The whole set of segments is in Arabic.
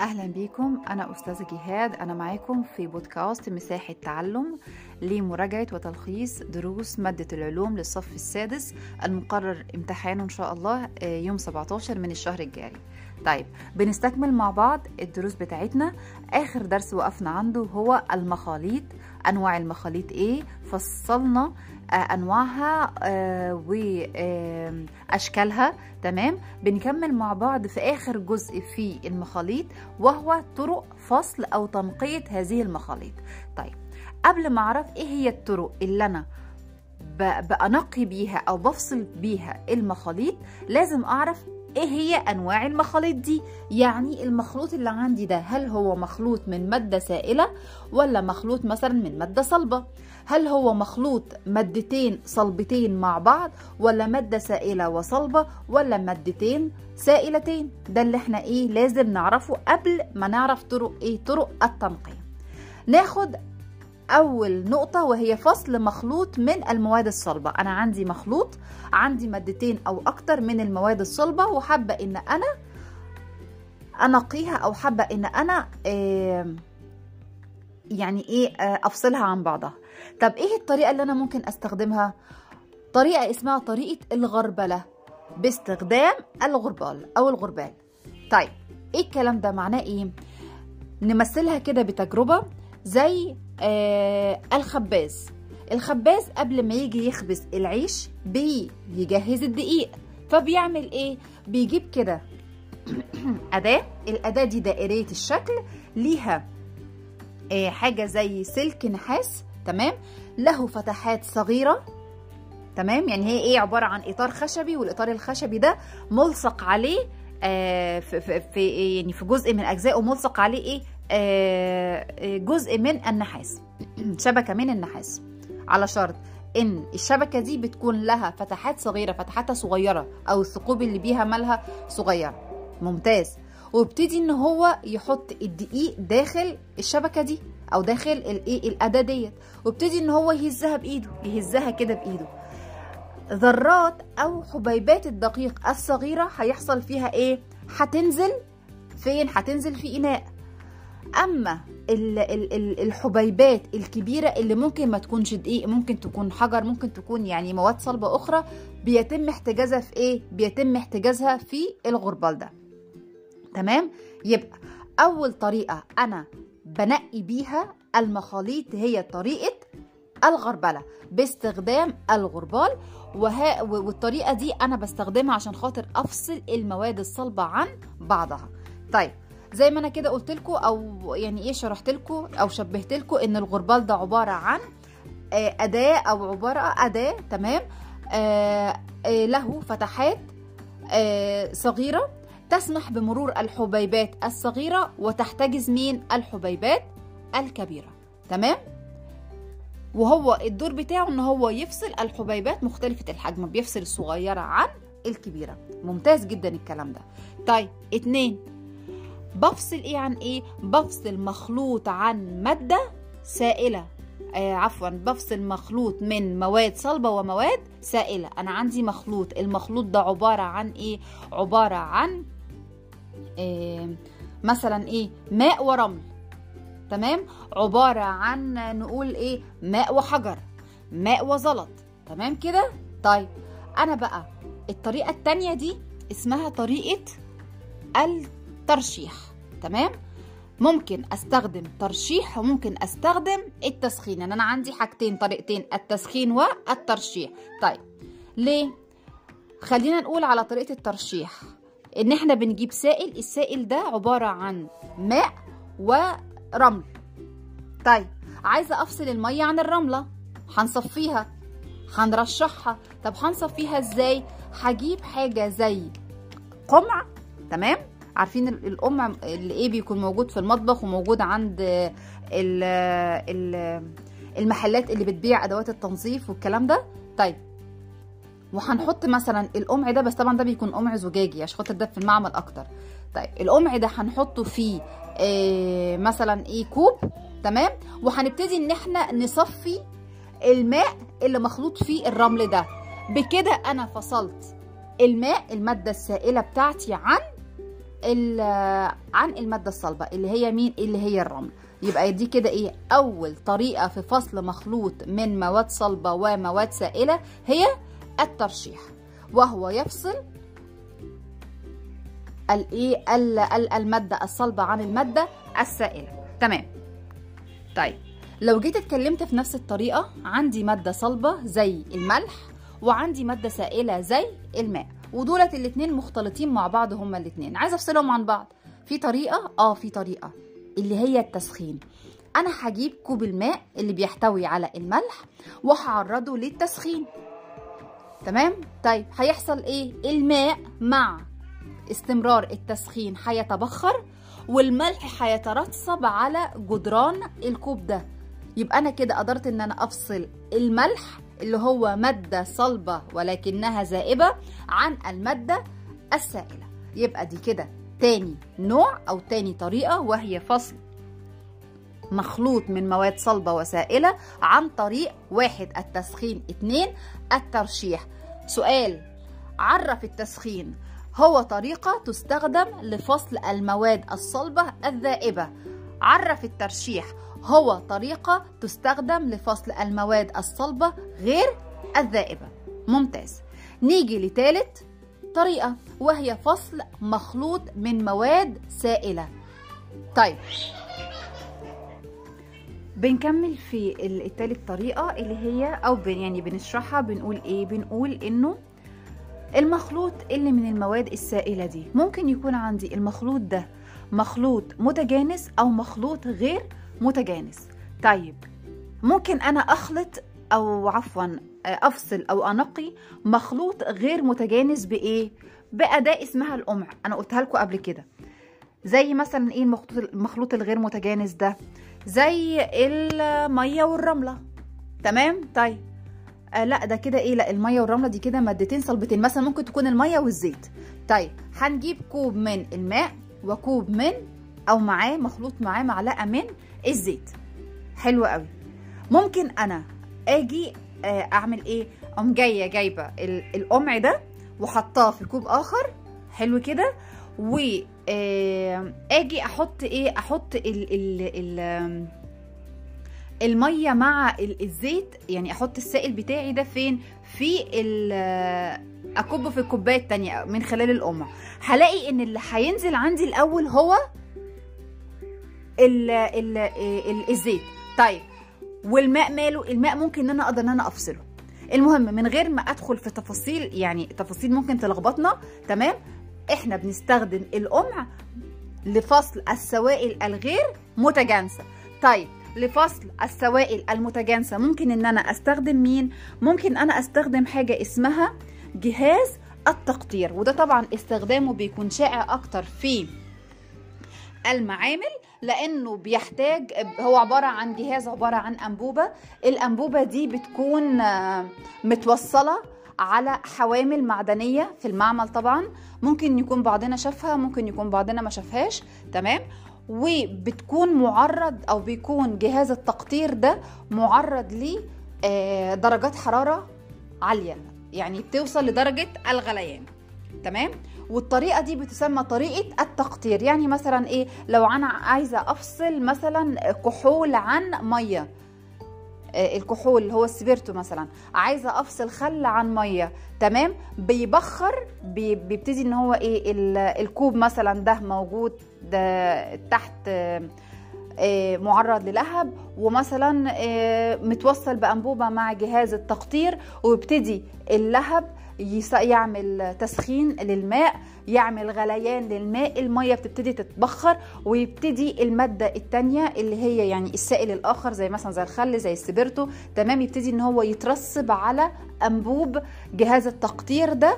أهلا بيكم. أنا أستاذة جهاد. أنا معاكم في بودكاست مساحة تعلم لمراجعة وتلخيص دروس مادة العلوم للصف السادس المقرر امتحانه إن شاء الله آه، يوم 17 من الشهر الجاري طيب بنستكمل مع بعض الدروس بتاعتنا. آخر درس وقفنا عنده هو المخاليط. أنواع المخاليط إيه؟ فصلنا آه، أنواعها آه، وأشكالها تمام؟ بنكمل مع بعض في آخر جزء في المخاليط وهو طرق فصل أو تنقية هذه المخاليط طيب قبل ما أعرف إيه هي الطرق اللي أنا ب- بأنقي بيها أو بفصل بيها المخاليط لازم أعرف إيه هي أنواع المخاليط دي. يعني المخلوط اللي عندي ده هل هو مخلوط من مادة سائلة ولا مخلوط مثلا من مادة صلبة؟ هل هو مخلوط مادتين صلبتين مع بعض ولا مادة سائلة وصلبة ولا مادتين سائلتين؟ ده اللي إحنا إيه لازم نعرفه قبل ما نعرف طرق إيه طرق التنقية. ناخد أول نقطة وهي فصل مخلوط من المواد الصلبة. أنا عندي مخلوط عندي مادتين أو أكتر من المواد الصلبة وحابة إن أنا أنقيها أو حابة إن أنا آه يعني إيه آه أفصلها عن بعضها. طب إيه الطريقة اللي أنا ممكن أستخدمها؟ طريقة اسمها طريقة الغربلة. باستخدام الغربال أو الغربال. طيب إيه الكلام ده؟ معناه إيه؟ نمثلها كده بتجربة زي آه الخباز. الخباز قبل ما يجي يخبز العيش بيجهز الدقيق. فبيعمل إيه؟ بيجيب كده أداة. الأداة دي دائرية الشكل ليها آه حاجة زي سلك نحاس. تمام؟ له فتحات صغيرة تمام؟ يعني هي إيه؟ عبارة عن إطار خشبي والإطار الخشبي ده ملصق عليه آه في, في, في يعني في جزء من أجزائه ملصق عليه إيه؟ آه جزء من النحاس. شبكة من النحاس. على شرط إن الشبكة دي بتكون لها فتحات صغيرة فتحاتها صغيرة أو الثقوب اللي بيها مالها صغيرة. ممتاز. وابتدي إن هو يحط الدقيق داخل الشبكة دي أو داخل الايه الأداة ديت. وابتدي إن هو يهزها بإيده يهزها كده بإيده. ذرات أو حبيبات الدقيق الصغيرة هيحصل فيها إيه؟ هتنزل فين؟ هتنزل في إناء. أما ال ال ال الحبيبات الكبيرة اللي ممكن ما تكونش دقيق ممكن تكون حجر ممكن تكون يعني مواد صلبة أخرى بيتم احتجازها في إيه؟ بيتم احتجازها في الغربال ده. تمام؟ يبقى أول طريقة أنا بنقي بيها المخاليط هي طريقة الغربلة باستخدام الغربال. وها والطريقة دي أنا بستخدمها عشان خاطر أفصل المواد الصلبة عن بعضها. طيب زي ما أنا كده قلت لكم أو يعني إيه شرحت لكم أو شبهت لكم إن الغربال ده عبارة عن أداة أو عبارة أداة تمام؟ آه آه له فتحات آه صغيرة تسمح بمرور الحبيبات الصغيرة وتحتجز مين؟ الحبيبات الكبيرة. تمام؟ وهو الدور بتاعه إن هو يفصل الحبيبات مختلفة الحجم بيفصل الصغيرة عن الكبيرة. ممتاز جدا الكلام ده. طيب اتنين. بفصل إيه عن إيه؟ بفصل مخلوط عن مادة سائلة. آه عفوا بفصل مخلوط من مواد صلبة ومواد سائلة. أنا عندي مخلوط. المخلوط ده عبارة عن إيه؟ عبارة عن مثلا إيه ماء ورمل. تمام؟ عبارة عن نقول إيه ماء وحجر ماء وزلط. تمام كده؟ طيب أنا بقى الطريقة التانية دي اسمها طريقة الترشيح. تمام؟ ممكن أستخدم ترشيح وممكن أستخدم التسخين. يعني أنا عندي حاجتين طريقتين التسخين والترشيح. طيب ليه؟ خلينا نقول على طريقة الترشيح. إن إحنا بنجيب سائل السائل ده عبارة عن ماء ورمل. طيب عايزة أفصل المية عن الرملة. هنصفيها هنرشحها. طب هنصفيها إزاي؟ هجيب حاجة زي قمع تمام؟ عارفين القمع اللي إيه بيكون موجود في المطبخ وموجود عند ال ال المحلات اللي بتبيع أدوات التنظيف والكلام ده؟ طيب وهنحط مثلا القمع ده بس طبعا ده بيكون قمع زجاجي عشان خاطر ده في المعمل أكتر. طيب القمع ده هنحطه فيه إيه مثلا إيه كوب تمام؟ وهنبتدي إن إحنا نصفي الماء اللي مخلوط فيه الرمل ده. بكده أنا فصلت الماء المادة السائلة بتاعتي عن عن المادة الصلبة اللي هي مين؟ اللي هي الرمل. يبقى دي كده إيه؟ أول طريقة في فصل مخلوط من مواد صلبة ومواد سائلة هي الترشيح وهو يفصل الايه ال- ال- المادة الصلبة عن المادة السائلة. تمام. طيب. لو جيت اتكلمت في نفس الطريقة عندي مادة صلبة زي الملح وعندي مادة سائلة زي الماء ودولت الاتنين مختلطين مع بعض هما الاتنين. عايزه افصلهم عن بعض. في طريقة؟ آه في طريقة. اللي هي التسخين. أنا هجيب كوب الماء اللي بيحتوي على الملح وهعرضه للتسخين. تمام؟ طيب هيحصل إيه؟ الماء مع استمرار التسخين هيتبخر والملح هيترسب على جدران الكوب ده. يبقى أنا كده قدرت إن أنا أفصل الملح اللي هو مادة صلبة ولكنها ذائبة عن المادة السائلة. يبقى دي كده تاني نوع أو تاني طريقة وهي فصل مخلوط من مواد صلبة وسائلة عن طريق واحد التسخين. اتنين الترشيح. سؤال عرف التسخين. هو طريقة تستخدم لفصل المواد الصلبة الذائبة. عرف الترشيح. هو طريقة تستخدم لفصل المواد الصلبة غير الذائبة. ممتاز. نيجي لثالث طريقة وهي فصل مخلوط من مواد سائلة. طيب بنكمل في ال- التالت طريقة اللي هي أو بن يعني بنشرحها بنقول إيه؟ بنقول إنه المخلوط اللي من المواد السائلة دي. ممكن يكون عندي المخلوط ده مخلوط متجانس أو مخلوط غير متجانس. طيب ممكن أنا أخلط أو عفوا أفصل أو أنقي مخلوط غير متجانس بإيه؟ بأداة اسمها القمع. أنا قلتها لكم قبل كده. زي مثلا إيه المخلوط المخلوط الغير متجانس ده؟ زي المية والرملة. تمام؟ طيب. آه لا ده كده إيه؟ لا المية والرملة دي كده مادتين صلبتين. مثلا ممكن تكون المية والزيت. طيب هنجيب كوب من الماء وكوب من أو معاه مخلوط معاه معلقة من الزيت. حلو قوي. ممكن أنا آجي آه أعمل إيه؟ أقوم جاية جايبة ال- القمع ده وحطاه في كوب آخر. حلو كده. آجي أحط إيه؟ أحط ال ال ال المية مع ال- الزيت يعني أحط السائل بتاعي ده فين؟ في اكبه في الكوباية التانية من خلال القمع هلاقي إن اللي هينزل عندي الأول هو ال ال ال الزيت. طيب والماء ماله؟ الماء ممكن إن أنا أقدر إن أنا أفصله. المهم من غير ما أدخل في تفاصيل يعني تفاصيل ممكن تلخبطنا تمام؟ إحنا بنستخدم القمع لفصل السوائل الغير متجانسة. طيب لفصل السوائل المتجانسة ممكن إن أنا أستخدم مين؟ ممكن أنا أستخدم حاجة اسمها جهاز التقطير وده طبعا استخدامه بيكون شائع أكتر في المعامل لأنه بيحتاج هو عبارة عن جهاز عبارة عن أنبوبة. الأنبوبة دي بتكون آه، متوصلة على حوامل معدنية في المعمل طبعا. ممكن يكون بعضنا شافها ممكن يكون بعضنا ما شافهاش. تمام؟ وبتكون معرض أو بيكون جهاز التقطير ده معرض ل آه، درجات حرارة عالية. يعني بتوصل لدرجة الغليان. تمام؟ والطريقة دي بتسمى طريقة التقطير. يعني مثلا إيه؟ لو أنا عايزة أفصل مثلا كحول عن مية الكحول اللي هو السبيرتو مثلا. عايزة أفصل خل عن مية تمام؟ بيبخر بي- بيبتدي إن هو إيه ال- الكوب مثلا ده موجود ده تحت آه، معرض للهب ومثلا آه، متوصل بأنبوبة مع جهاز التقطير ويبتدي اللهب يعمل تسخين للماء يعمل غليان للماء المية بتبتدي تتبخر ويبتدي المادة التانية اللي هي يعني السائل الآخر زي مثلا زي الخل زي السبيرتو تمام يبتدي إن هو يترسب على أنبوب جهاز التقطير ده.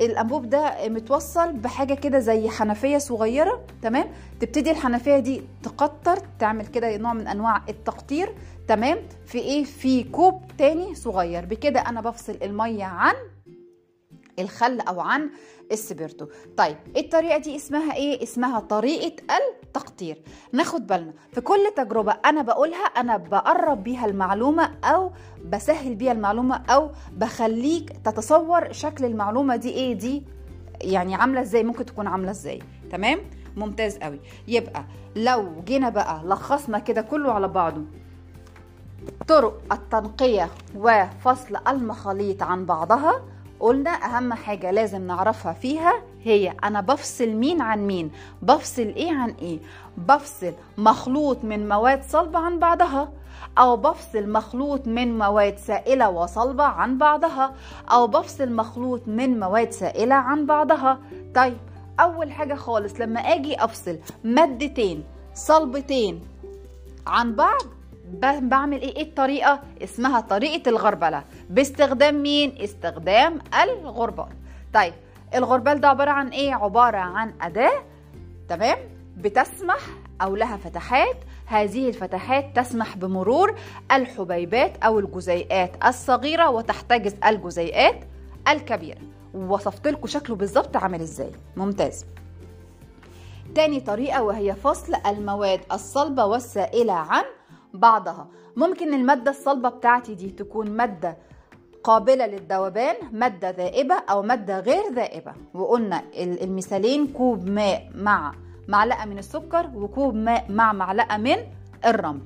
الأنبوب ده متوصل بحاجة كده زي حنفية صغيرة. تمام؟ تبتدي الحنفية دي تقطر تعمل كده نوع من أنواع التقطير. تمام؟ في إيه؟ في كوب تاني صغير. بكده أنا بفصل المية عن الخل أو عن السبيرتو. طيب الطريقة دي اسمها إيه؟ اسمها طريقة التقطير. ناخد بالنا في كل تجربة أنا بقولها أنا بقرب بيها المعلومة أو بسهل بيها المعلومة أو بخليك تتصور شكل المعلومة دي إيه؟ دي يعني عاملة إزاي؟ ممكن تكون عاملة إزاي. تمام؟ ممتاز قوي يبقى لو جينا بقى لخصنا كده كله على بعضه. طرق التنقية وفصل المخاليط عن بعضها. قلنا أهم حاجة لازم نعرفها فيها هي أنا بفصل مين عن مين بفصل إيه عن إيه بفصل مخلوط من مواد صلبة عن بعضها أو بفصل مخلوط من مواد سائلة وصلبة عن بعضها أو بفصل مخلوط من مواد سائلة عن بعضها. طيب أول حاجة خالص لما أجي أفصل مادتين صلبتين عن بعض بعمل إيه؟ إيه الطريقة؟ اسمها طريقة الغربلة. باستخدام مين؟ استخدام الغربال. طيب الغربال ده عبارة عن إيه؟ عبارة عن أداة تمام؟ بتسمح أو لها فتحات. هذه الفتحات تسمح بمرور الحبيبات أو الجزيئات الصغيرة وتحتجز الجزيئات الكبيرة. وصفت لكم شكله بالظبط عامل إزاي؟ ممتاز. تاني طريقة وهي فصل المواد الصلبة والسائلة عن بعضها. ممكن المادة الصلبة بتاعتي دي تكون مادة قابلة للذوبان مادة ذائبة أو مادة غير ذائبة. وقلنا المثالين كوب ماء مع معلقة من السكر وكوب ماء مع معلقة من الرمل.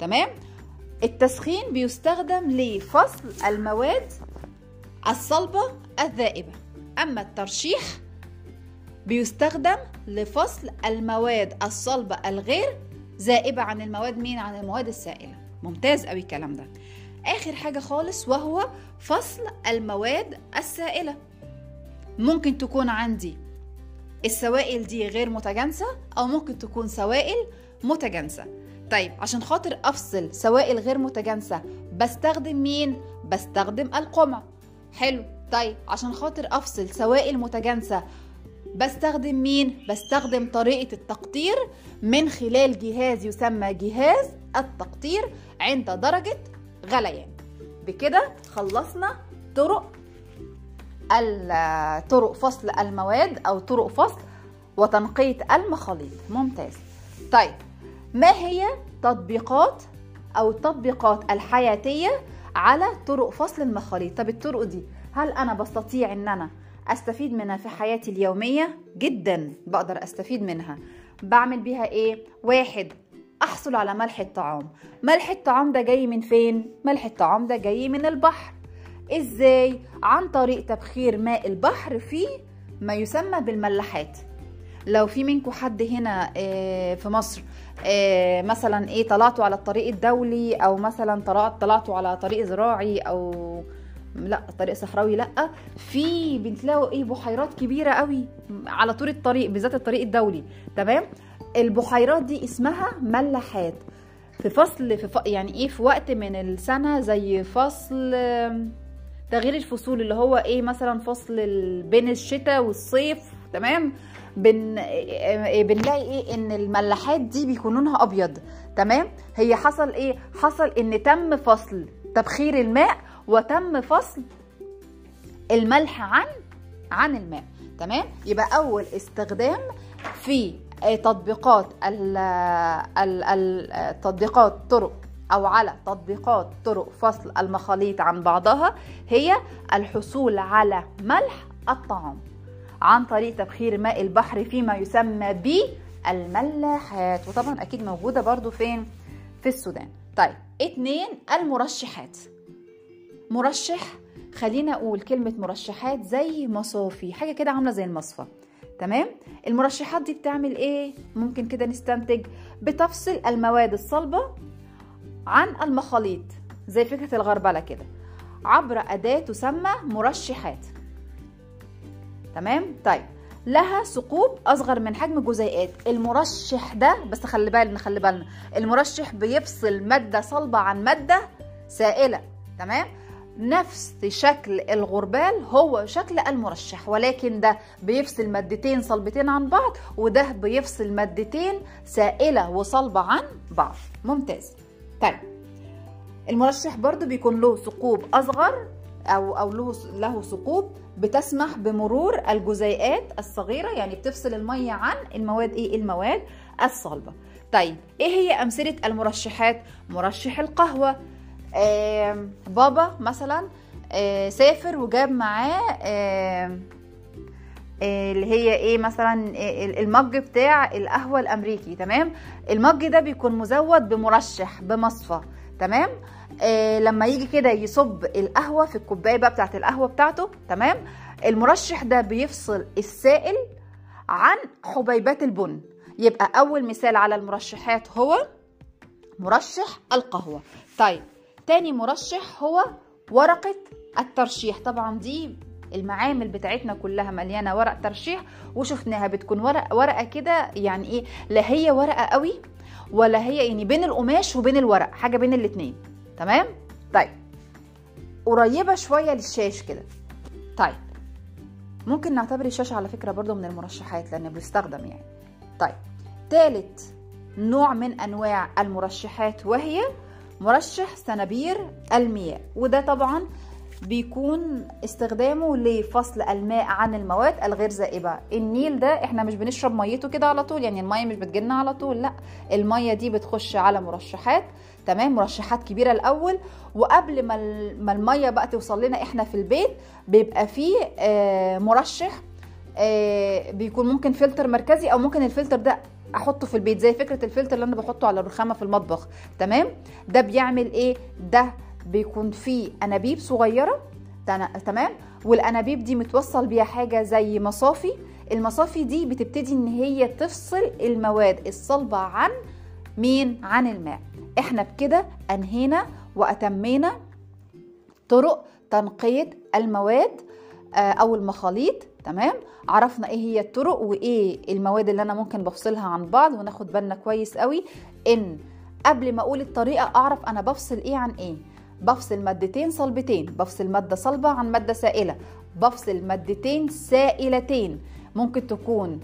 تمام؟ التسخين بيستخدم لفصل المواد الصلبة الذائبة. أما الترشيح بيستخدم لفصل المواد الصلبة الغير ذائبة عن المواد مين؟ عن المواد السائلة. ممتاز قوي الكلام ده. آخر حاجة خالص وهو فصل المواد السائلة. ممكن تكون عندي السوائل دي غير متجانسة أو ممكن تكون سوائل متجانسة. طيب عشان خاطر أفصل سوائل غير متجانسة بستخدم مين؟ بستخدم القمع. حلو. طيب عشان خاطر أفصل سوائل متجانسة بستخدم مين؟ بستخدم طريقة التقطير. من خلال جهاز يسمى جهاز التقطير عند درجة غليان بكده خلصنا طرق طرق فصل المواد أو طرق فصل وتنقية المخاليط ممتاز. طيب ما هي تطبيقات أو التطبيقات الحياتية على طرق فصل المخاليط طب الطرق دي هل أنا بستطيع أن أنا أستفيد منها في حياتي اليومية؟ جدا بقدر أستفيد منها. بعمل بيها إيه؟ واحد أحصل على ملح الطعام. ملح الطعام ده جاي من فين؟ ملح الطعام ده جاي من البحر. إزاي؟ عن طريق تبخير ماء البحر في ما يسمى بالملاحات لو في منكم حد هنا في مصر مثلا إيه طلعتوا على الطريق الدولي أو مثلا طلعتوا على طريق زراعي أو لا طريق صحراوي لأ في بتلاقوا إيه بحيرات كبيرة قوي على طول الطريق بالذات الطريق الدولي. تمام؟ البحيرات دي اسمها ملاحات. في فصل في ف... يعني إيه في وقت من السنة زي فصل تغيير الفصول اللي هو إيه مثلا فصل بين الشتاء والصيف تمام؟ بن... بنلاقي إيه إن الملاحات دي بيكون لونها أبيض تمام؟ هي حصل إيه؟ حصل إن تم فصل تبخير الماء وتم فصل الملح عن عن الماء تمام؟ يبقى أول استخدام في تطبيقات التطبيقات طرق أو على تطبيقات طرق فصل المخاليط عن بعضها هي الحصول على ملح الطعام عن طريق تبخير ماء البحر فيما يسمى بالملاحات. وطبعا أكيد موجودة برضو فين؟ في السودان. طيب اتنين المرشحات. مرشح خلينا أقول كلمة مرشحات زي مصافي حاجة كده عاملة زي المصفى. تمام؟ المرشحات دي بتعمل إيه؟ ممكن كده نستنتج بتفصل المواد الصلبة عن المخاليط زي فكرة الغربلة كده. عبر أداة تسمى مرشحات. تمام؟ طيب لها ثقوب أصغر من حجم الجزيئات المرشح ده بس خلي بالنا خلي بالنا المرشح بيفصل مادة صلبة عن مادة سائلة. تمام؟ نفس شكل الغربال هو شكل المرشح ولكن ده بيفصل مادتين صلبتين عن بعض وده بيفصل مادتين سائلة وصلبة عن بعض. ممتاز. طيب المرشح برضو بيكون له ثقوب أصغر أو أو له له ثقوب بتسمح بمرور الجزيئات الصغيرة يعني بتفصل المية عن المواد إيه؟ المواد الصلبة. طيب إيه هي أمثلة المرشحات؟ مرشح القهوة بابا مثلا آه سافر وجاب معاه آه اللي هي إيه مثلا آه، المج بتاع القهوة الأمريكي تمام؟ المج ده بيكون مزود بمرشح بمصفى تمام؟ لما يجي كده يصب القهوة في الكوباية بقى بتاعت القهوة بتاعته تمام؟ المرشح ده بيفصل السائل عن حبيبات البن. يبقى أول مثال على المرشحات هو مرشح القهوة. طيب تاني مرشح هو ورقة الترشيح. طبعا دي المعامل بتاعتنا كلها مليانة ورق ترشيح وشفناها بتكون ورق ورقة كده يعني إيه لا هي ورقة قوي ولا هي يعني بين القماش وبين الورق حاجة بين الاتنين. تمام؟ طيب. قريبة شوية للشاش كده. طيب. ممكن نعتبر الشاشه على فكرة برضو من المرشحات لأنه بيستخدم يعني. طيب. ثالث نوع من أنواع المرشحات وهي مرشح صنابير المياه وده طبعا بيكون استخدامه لفصل الماء عن المواد الغير ذائبه النيل ده إحنا مش بنشرب ميته كده على طول يعني الميه مش بتجيلنا على طول لأ الميه دي بتخش على مرشحات تمام؟ مرشحات كبيرة الأول وقبل ما ما الميه بقى توصل لنا إحنا في البيت بيبقى فيه آه مرشح آه بيكون ممكن فلتر مركزي أو ممكن الفلتر ده احطه في البيت زي فكرة الفلتر اللي أنا بحطه على الرخامة في المطبخ تمام؟ ده بيعمل إيه؟ ده بيكون فيه أنابيب صغيرة تمام؟ والأنابيب دي متوصل بيها حاجة زي مصافي المصافي دي بتبتدي إن هي تفصل المواد الصلبة عن مين؟ عن الماء. إحنا بكده أنهينا وأتمينا طرق تنقية المواد أو المخاليط تمام؟ عرفنا إيه هي الطرق وايه المواد اللي أنا ممكن بفصلها عن بعض وناخد بالنا كويس قوي ان قبل ما أقول الطريقة اعرف أنا بفصل إيه عن إيه. بفصل مادتين صلبتين بفصل مادة صلبة عن مادة سائلة بفصل مادتين سائلتين. ممكن تكون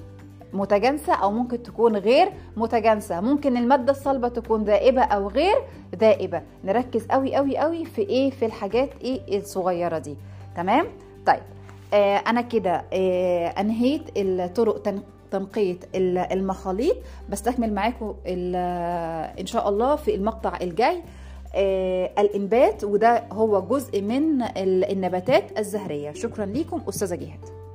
متجانسة أو ممكن تكون غير متجانسة. ممكن المادة الصلبة تكون ذائبه أو غير ذائبه نركز قوي قوي قوي في إيه في الحاجات إيه الصغيرة دي. تمام؟ طيب أنا كده آه أنهيت الطرق تنقية المخاليط. بستكمل معاكم إن شاء الله في المقطع الجاي آه الإنبات وده هو جزء من النباتات الزهرية. شكرا لكم أستاذة جهاد